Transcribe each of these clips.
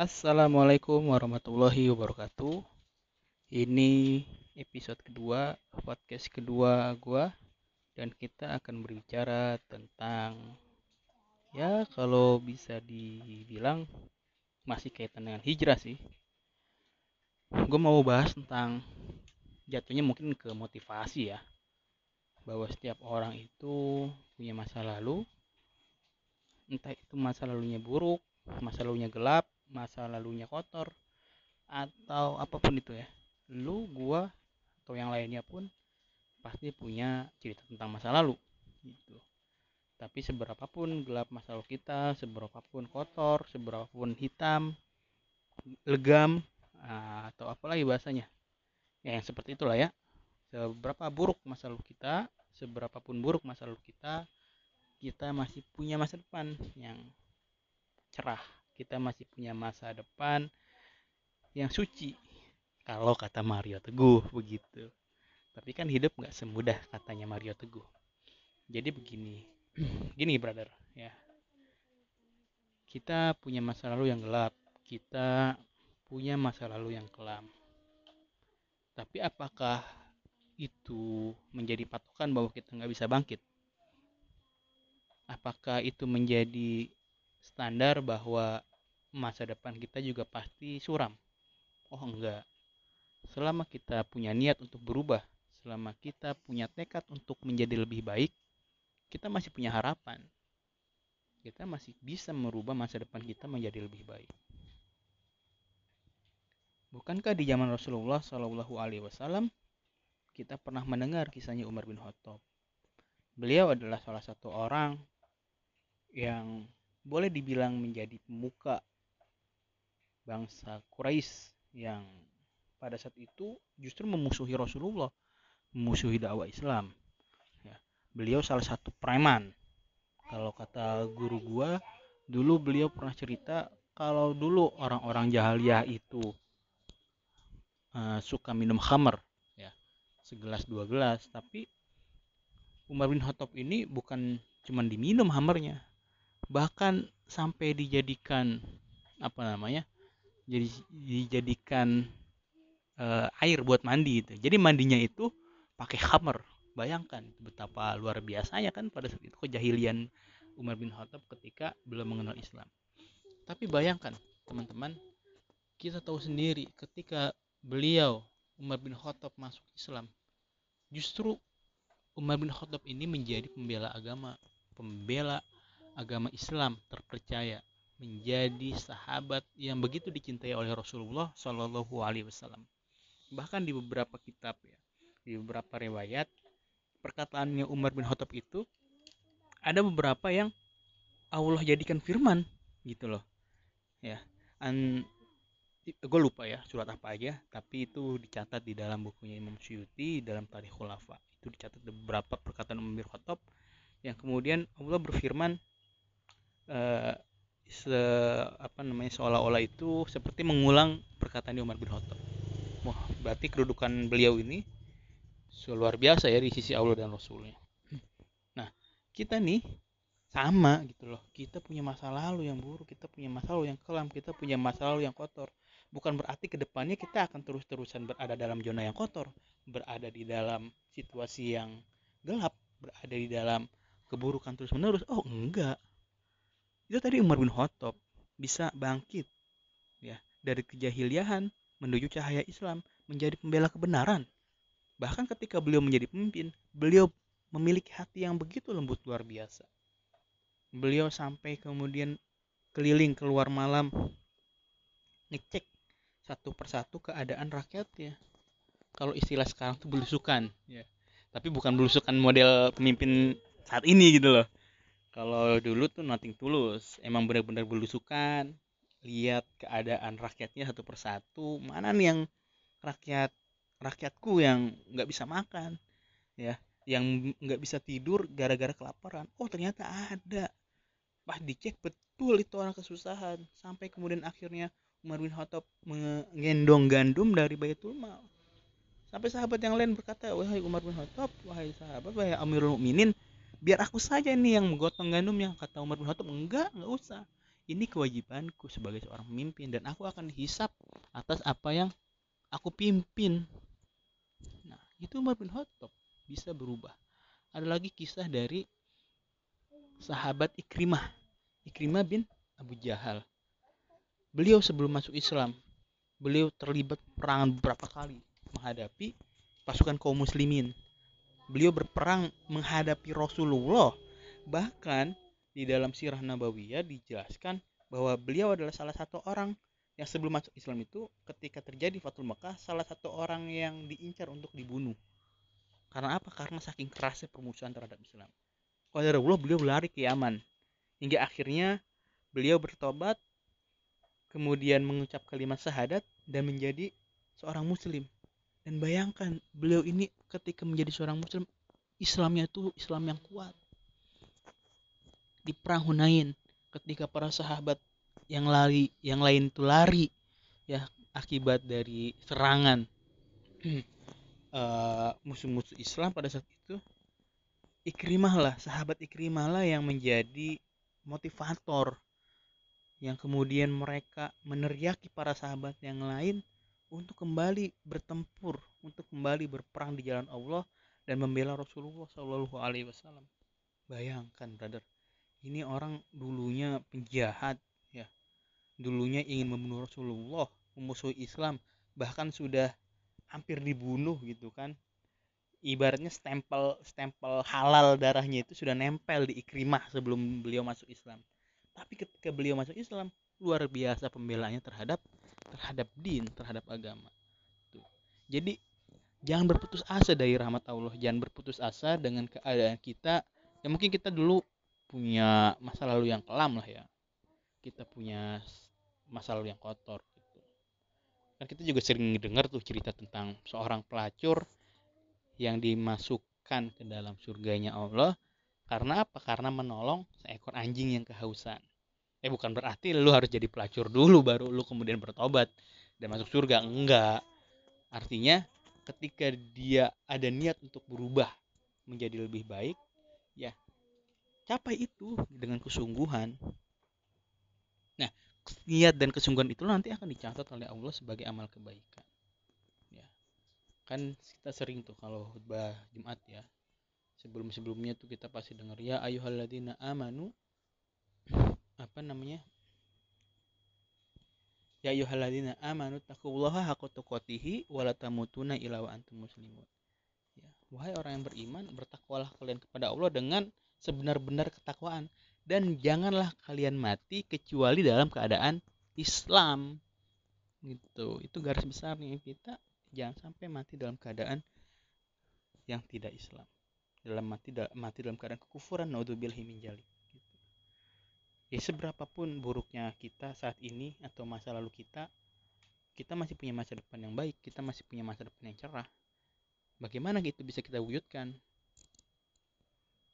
Assalamualaikum warahmatullahi wabarakatuh. Ini episode kedua, podcast kedua gua dan kita akan berbicara tentang ya kalau bisa dibilang masih kaitan dengan hijrah sih. Gue mau bahas tentang jatuhnya mungkin ke motivasi ya. Bahwa setiap orang itu punya masa lalu entah itu masa lalunya buruk, masa lalunya gelap, masa lalunya kotor atau apa pun itu ya. Lu gua atau yang lainnya pun pasti punya cerita tentang masa lalu gitu. Tapi seberapapun gelap masa lalu kita seberapapun kotor seberapapun hitam legam ah, atau apalagi bahasanya. Ya yang seperti itulah ya. Seberapa buruk masa lalu kita seberapapun buruk masa lalu kita kita masih punya masa depan yang cerah kita masih punya masa depan yang suci. Kalau kata Mario Teguh begitu. Tapi kan hidup nggak semudah katanya Mario Teguh. Jadi begini gini brother ya. Kita punya masa lalu yang gelap kita punya masa lalu yang kelam. Tapi apakah itu menjadi patokan bahwa kita nggak bisa bangkit? Apakah itu menjadi standar bahwa masa depan kita juga pasti suram? Oh enggak. Selama kita punya niat untuk berubah, selama kita punya tekad untuk menjadi lebih baik, kita masih punya harapan. Kita masih bisa merubah masa depan kita menjadi lebih baik. Bukankah di zaman Rasulullah Shallallahu Alaihi Wasallam kita pernah mendengar kisahnya Umar bin Khattab? Beliau adalah salah satu orang yang boleh dibilang menjadi pemuka bangsa Quraisy yang pada saat itu justru memusuhi Rasulullah, memusuhi dakwah Islam. Ya, beliau salah satu preman. Kalau kata guru gua, dulu beliau pernah cerita kalau dulu orang-orang jahiliyah itu uh, suka minum khamar, ya, segelas dua gelas, tapi Umar bin Khattab ini bukan cuma diminum hamernya, bahkan sampai dijadikan apa namanya jadi dijadikan uh, air buat mandi itu. Jadi mandinya itu pakai hammer. Bayangkan betapa luar biasanya kan pada saat itu kejahilian Umar bin Khattab ketika belum mengenal Islam. Tapi bayangkan teman-teman kita tahu sendiri ketika beliau Umar bin Khattab masuk Islam justru Umar bin Khattab ini menjadi pembela agama pembela agama Islam terpercaya menjadi sahabat yang begitu dicintai oleh Rasulullah Shallallahu Alaihi Wasallam. Bahkan di beberapa kitab ya, di beberapa riwayat perkataannya Umar bin Khattab itu ada beberapa yang Allah jadikan firman gitu loh. Ya, an gue lupa ya surat apa aja, tapi itu dicatat di dalam bukunya Imam Syuuti dalam Tarikh Khulafa. Itu dicatat beberapa perkataan Umar bin Khattab yang kemudian Allah berfirman uh, se apa namanya seolah-olah itu seperti mengulang perkataan di Umar bin Khattab. Wah, berarti kedudukan beliau ini luar biasa ya di sisi Allah dan Rasulnya. Nah, kita nih sama gitu loh. Kita punya masa lalu yang buruk, kita punya masa lalu yang kelam, kita punya masa lalu yang kotor. Bukan berarti ke depannya kita akan terus-terusan berada dalam zona yang kotor, berada di dalam situasi yang gelap, berada di dalam keburukan terus-menerus. Oh, enggak itu tadi Umar bin Khattab bisa bangkit ya dari kejahiliahan menuju cahaya Islam menjadi pembela kebenaran. Bahkan ketika beliau menjadi pemimpin beliau memiliki hati yang begitu lembut luar biasa. Beliau sampai kemudian keliling keluar malam ngecek satu persatu keadaan rakyatnya. Kalau istilah sekarang tuh belusukan ya. Tapi bukan belusukan model pemimpin saat ini gitu loh kalau dulu tuh nothing tulus emang benar-benar belusukan. Lihat keadaan rakyatnya satu persatu. Mana nih yang rakyat rakyatku yang nggak bisa makan ya. Yang nggak bisa tidur gara-gara kelaparan. Oh ternyata ada. Pas dicek betul itu orang kesusahan. Sampai kemudian akhirnya Umar bin Khattab mengendong gandum dari Baitul Mal. Sampai sahabat yang lain berkata wahai Umar bin Khattab wahai sahabat wahai Amirul Mukminin biar aku saja nih yang menggotong gandum yang kata Umar bin Khattab enggak enggak usah. Ini kewajibanku sebagai seorang pemimpin dan aku akan dihisap atas apa yang aku pimpin. Nah itu Umar bin Khattab bisa berubah. Ada lagi kisah dari sahabat Ikrimah Ikrimah bin Abu Jahal. Beliau sebelum masuk Islam beliau terlibat perang beberapa kali menghadapi pasukan kaum muslimin beliau berperang menghadapi Rasulullah. Bahkan di dalam sirah nabawiyah dijelaskan bahwa beliau adalah salah satu orang yang sebelum masuk Islam itu ketika terjadi Fatul Mekah salah satu orang yang diincar untuk dibunuh. Karena apa? Karena saking kerasnya permusuhan terhadap Islam. Allah beliau berlari ke Yaman. Hingga akhirnya beliau bertobat kemudian mengucap kalimat syahadat dan menjadi seorang muslim dan bayangkan beliau ini ketika menjadi seorang muslim Islamnya itu Islam yang kuat. Di perang Hunain ketika para sahabat yang lari yang lain itu lari ya akibat dari serangan. Uh, musuh-musuh Islam pada saat itu Ikrimah lah sahabat Ikrimah lah yang menjadi motivator yang kemudian mereka meneriaki para sahabat yang lain untuk kembali bertempur untuk kembali berperang di jalan Allah dan membela Rasulullah Shallallahu Alaihi Wasallam. Bayangkan brother ini orang dulunya penjahat ya. Dulunya ingin membunuh Rasulullah memusuhi Islam bahkan sudah hampir dibunuh gitu kan. Ibaratnya stempel stempel halal darahnya itu sudah nempel di ikrimah sebelum beliau masuk Islam. Tapi ketika beliau masuk Islam luar biasa pembelaannya terhadap terhadap din terhadap agama. Jadi jangan berputus asa dari rahmat Allah. Jangan berputus asa dengan keadaan kita. Ya mungkin kita dulu punya masa lalu yang kelam lah ya. Kita punya masa lalu yang kotor gitu. Kan kita juga sering dengar tuh cerita tentang seorang pelacur yang dimasukkan ke dalam surganya Allah. Karena apa? Karena menolong seekor anjing yang kehausan eh bukan berarti lu harus jadi pelacur dulu baru lu kemudian bertobat dan masuk surga. Enggak. Artinya ketika dia ada niat untuk berubah menjadi lebih baik ya capai itu dengan kesungguhan. Nah niat dan kesungguhan itu nanti akan dicatat oleh Allah sebagai amal kebaikan. Ya. Kan kita sering tuh kalau khutbah Jumat ya sebelum sebelumnya tuh kita pasti dengar ya ayuhalladzina amanu apa namanya? Ya ayuhalladzina amanu taqullaha haqqa tuqatih wa antum muslimun. Ya, wahai orang yang beriman, bertakwalah kalian kepada Allah dengan sebenar-benar ketakwaan. Dan janganlah kalian mati kecuali dalam keadaan Islam. Gitu. Itu garis besarnya kita. Jangan sampai mati dalam keadaan yang tidak Islam. Dalam mati mati dalam keadaan kekufuran. Naudzubillahi. Ya seberapapun buruknya kita saat ini atau masa lalu kita kita masih punya masa depan yang baik kita masih punya masa depan yang cerah. Bagaimana itu bisa kita wujudkan?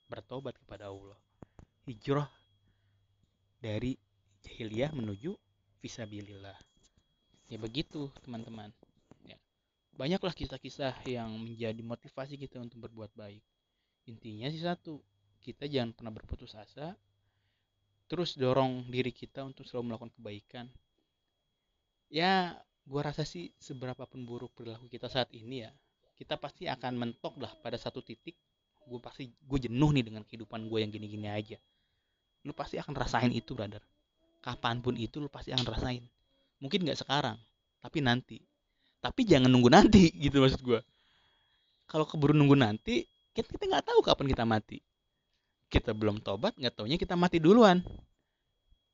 Bertobat kepada Allah. Hijrah dari jahiliyah menuju visabilillah. Ya begitu teman-teman. Ya banyaklah kisah-kisah yang menjadi motivasi kita untuk berbuat baik. Intinya sih satu kita jangan pernah berputus asa terus dorong diri kita untuk selalu melakukan kebaikan. Ya gua rasa sih seberapa pun buruk perilaku kita saat ini ya kita pasti akan mentok lah pada satu titik gue pasti gue jenuh nih dengan kehidupan gue yang gini-gini aja. Lu pasti akan rasain itu brother. Kapan pun itu lu pasti akan rasain. Mungkin nggak sekarang tapi nanti. Tapi jangan nunggu nanti gitu maksud gue kalau keburu nunggu nanti kita nggak tahu kapan kita mati kita belum tobat nggak taunya kita mati duluan.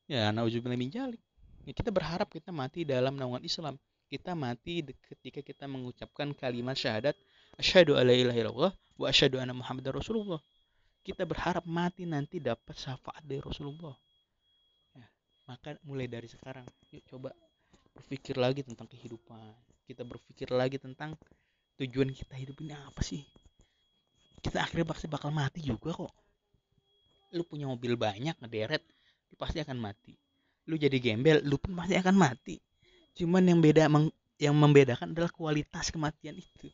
Ya nauzubillah min jalik ya, kita berharap kita mati dalam naungan Islam. Kita mati ketika kita mengucapkan kalimat syahadat asyhadu alla ilaha illallah wa asyhadu anna muhammadar rasulullah. Kita berharap mati nanti dapat syafaat dari Rasulullah. Ya, maka mulai dari sekarang yuk coba berpikir lagi tentang kehidupan. Kita berpikir lagi tentang tujuan kita hidup ini apa sih? Kita akhirnya pasti bakal mati juga kok lu punya mobil banyak ngederet lu pasti akan mati. Lu jadi gembel lu pun pasti akan mati. Cuman yang beda yang membedakan adalah kualitas kematian itu.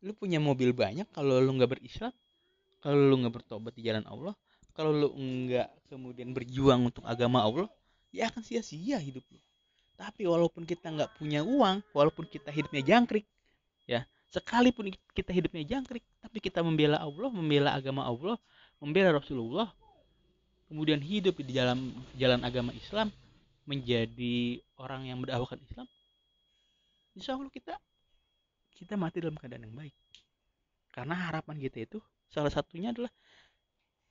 Lu punya mobil banyak kalau lu nggak berislam kalau lu nggak bertobat di jalan Allah kalau lu nggak kemudian berjuang untuk agama Allah ya akan sia-sia hidup lu. Tapi walaupun kita nggak punya uang walaupun kita hidupnya jangkrik ya sekalipun kita hidupnya jangkrik tapi kita membela Allah membela agama Allah membela Rasulullah kemudian hidup di dalam jalan agama Islam menjadi orang yang mendakwakan Islam insya Allah kita kita mati dalam keadaan yang baik. Karena harapan kita itu salah satunya adalah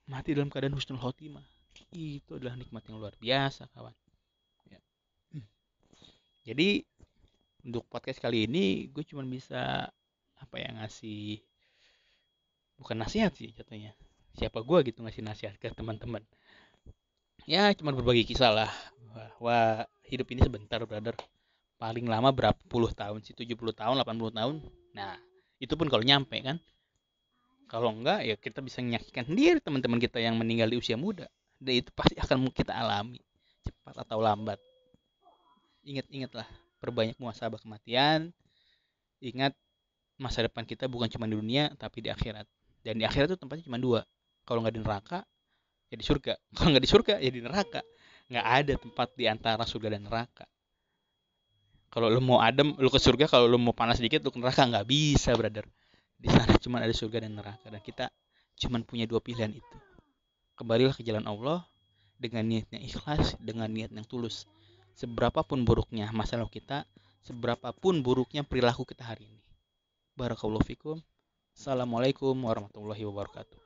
mati dalam keadaan husnul khotimah. Itu adalah nikmat yang luar biasa kawan. Ya. jadi untuk podcast kali ini gue cuma bisa apa ya ngasih bukan nasihat sih jatuhnya siapa gue gitu ngasih nasihat ke teman-teman. Ya cuma berbagi kisah lah bahwa hidup ini sebentar brother. Paling lama berapa puluh tahun sih? 70 tahun 80 tahun. Nah itu pun kalau nyampe kan. Kalau enggak ya kita bisa menyaksikan sendiri teman-teman kita yang meninggal di usia muda. Dan itu pasti akan kita alami cepat atau lambat. Ingat-ingatlah perbanyak muasabah kematian. Ingat masa depan kita bukan cuma di dunia tapi di akhirat. Dan di akhirat itu tempatnya cuma dua kalau nggak di neraka ya di surga. Kalau nggak di surga ya di neraka. Nggak ada tempat di antara surga dan neraka. Kalau lu mau adem lu ke surga. Kalau lu mau panas sedikit lu ke neraka. Nggak bisa brother. Di sana cuma ada surga dan neraka. Dan kita cuma punya dua pilihan itu. Kembalilah ke jalan Allah dengan niat yang ikhlas dengan niat yang tulus. Seberapapun buruknya masalah kita seberapapun buruknya perilaku kita hari ini. Barakallahu fikum. Assalamualaikum warahmatullahi wabarakatuh